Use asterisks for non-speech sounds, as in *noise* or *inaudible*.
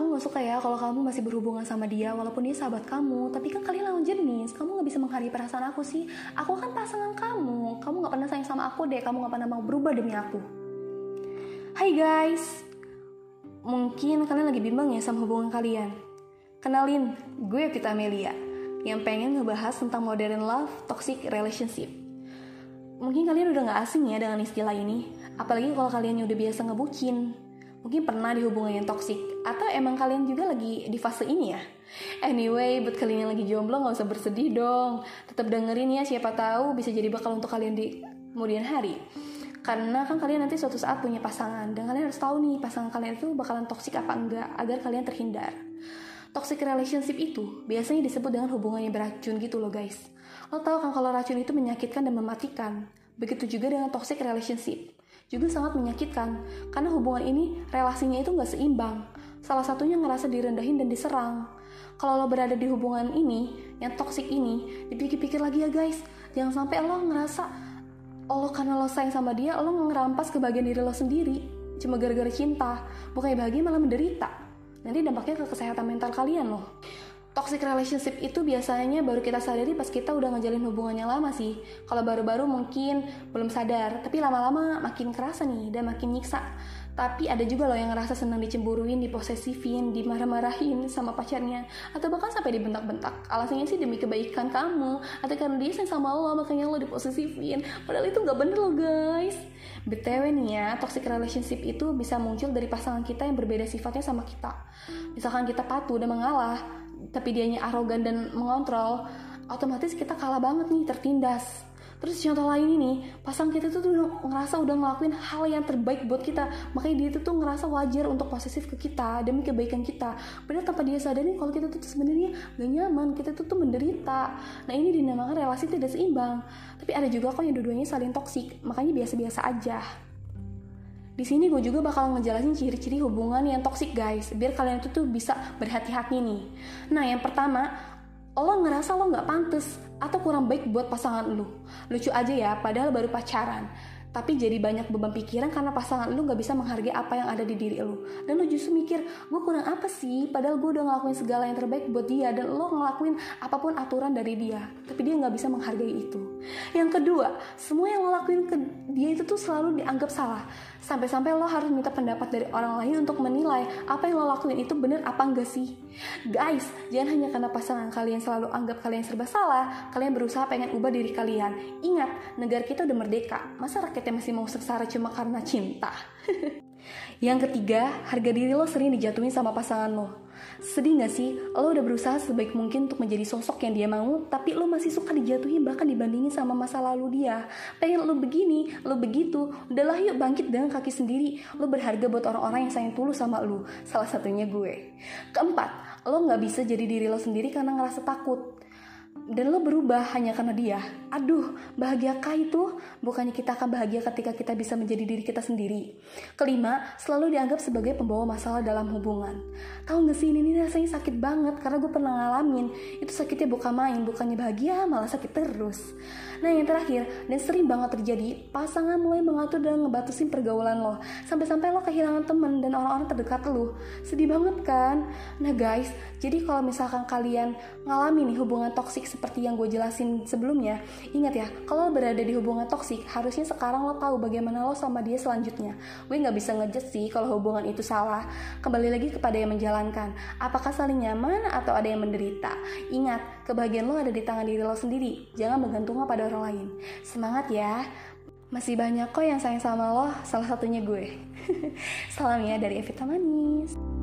aku nggak suka ya kalau kamu masih berhubungan sama dia walaupun dia sahabat kamu. Tapi kan kalian lawan jenis, kamu nggak bisa menghargai perasaan aku sih. Aku kan pasangan kamu, kamu nggak pernah sayang sama aku deh, kamu nggak pernah mau berubah demi aku. Hai guys, mungkin kalian lagi bimbang ya sama hubungan kalian. Kenalin, gue Pita Amelia yang pengen ngebahas tentang modern love, toxic relationship. Mungkin kalian udah gak asing ya dengan istilah ini, apalagi kalau kalian udah biasa ngebucin. Mungkin pernah di hubungan yang toxic, atau emang kalian juga lagi di fase ini ya. Anyway, buat kalian yang lagi jomblo gak usah bersedih dong. Tetap dengerin ya, siapa tahu bisa jadi bakal untuk kalian di kemudian hari. Karena kan kalian nanti suatu saat punya pasangan, dan kalian harus tahu nih pasangan kalian itu bakalan toxic apa enggak, agar kalian terhindar. Toxic relationship itu biasanya disebut dengan hubungan yang beracun gitu loh guys. Lo tau kan kalau racun itu menyakitkan dan mematikan. Begitu juga dengan toxic relationship. Juga sangat menyakitkan, karena hubungan ini relasinya itu nggak seimbang. Salah satunya ngerasa direndahin dan diserang. Kalau lo berada di hubungan ini, yang toxic ini, dipikir-pikir lagi ya guys. Jangan sampai lo ngerasa lo karena lo sayang sama dia, lo ngerampas kebahagiaan diri lo sendiri. Cuma gara-gara cinta, bukannya bahagia malah menderita nanti dampaknya ke kesehatan mental kalian loh. Toxic relationship itu biasanya baru kita sadari pas kita udah ngejalin hubungan yang lama sih. Kalau baru-baru mungkin belum sadar, tapi lama-lama makin kerasa nih dan makin nyiksa. Tapi ada juga loh yang ngerasa senang dicemburuin, diposesifin, dimarah-marahin sama pacarnya, atau bahkan sampai dibentak-bentak. Alasannya sih demi kebaikan kamu, atau karena dia sayang sama lo makanya lo diposesifin. Padahal itu nggak bener loh guys. BTW nih ya, toxic relationship itu bisa muncul dari pasangan kita yang berbeda sifatnya sama kita. Misalkan kita patuh dan mengalah, tapi dianya arogan dan mengontrol, otomatis kita kalah banget nih, tertindas. Terus contoh lain ini, pasang kita tuh, tuh ngerasa udah ngelakuin hal yang terbaik buat kita. Makanya dia tuh, tuh ngerasa wajar untuk posesif ke kita demi kebaikan kita. Padahal tanpa dia sadari kalau kita tuh sebenarnya gak nyaman, kita tuh tuh menderita. Nah ini dinamakan relasi tidak seimbang. Tapi ada juga kok yang dua-duanya saling toksik, makanya biasa-biasa aja. Di sini gue juga bakal ngejelasin ciri-ciri hubungan yang toksik guys, biar kalian itu tuh bisa berhati-hati nih. Nah yang pertama, lo ngerasa lo nggak pantas atau kurang baik buat pasangan lo. Lucu aja ya, padahal baru pacaran tapi jadi banyak beban pikiran karena pasangan lu nggak bisa menghargai apa yang ada di diri lu. Dan lu justru mikir gue kurang apa sih? Padahal gue udah ngelakuin segala yang terbaik buat dia dan lo ngelakuin apa pun aturan dari dia. Tapi dia nggak bisa menghargai itu. Yang kedua semua yang lo lakuin ke dia itu tuh selalu dianggap salah. Sampai-sampai lo harus minta pendapat dari orang lain untuk menilai apa yang lo lakuin itu bener apa enggak sih? Guys jangan hanya karena pasangan kalian selalu anggap kalian serba salah kalian berusaha pengen ubah diri kalian. Ingat negara kita udah merdeka. Masa rakyat kita masih mau sengsara cuma karena cinta. *laughs* Yang ketiga, harga diri lo sering dijatuhin sama pasangan lo. Sedih gak sih? Lo udah berusaha sebaik mungkin untuk menjadi sosok yang dia mau, tapi lo masih suka dijatuhin bahkan dibandingin sama masa lalu dia. Pengen lo begini, lo begitu, udahlah yuk bangkit dengan kaki sendiri. Lo berharga buat orang-orang yang sayang tulus sama lo. Salah satunya gue. Keempat, lo gak bisa jadi diri lo sendiri karena ngerasa takut dan lo berubah hanya karena dia. Aduh, bahagiakah itu? Bukannya kita akan bahagia ketika kita bisa menjadi diri kita sendiri. Kelima, selalu dianggap sebagai pembawa masalah dalam hubungan. Tahu gak sih, ini, ini rasanya sakit banget karena gue pernah ngalamin. Itu sakitnya bukan main, bukannya bahagia, malah sakit terus. Nah yang terakhir, dan sering banget terjadi, pasangan mulai mengatur dan ngebatasin pergaulan lo. Sampai-sampai lo kehilangan temen dan orang-orang terdekat lo. Sedih banget kan? Nah guys, jadi kalau misalkan kalian ngalamin nih hubungan toksik seperti yang gue jelasin sebelumnya, ingat ya, kalau berada di hubungan toksik, harusnya sekarang lo tahu bagaimana lo sama dia selanjutnya. Gue nggak bisa ngejudge sih kalau hubungan itu salah. Kembali lagi kepada yang menjalankan. Apakah saling nyaman atau ada yang menderita? Ingat, kebahagiaan lo ada di tangan diri lo sendiri. Jangan bergantung pada orang lain. Semangat ya. Masih banyak kok yang sayang sama lo, salah satunya gue. *laughs* Salam ya dari Evita Manis.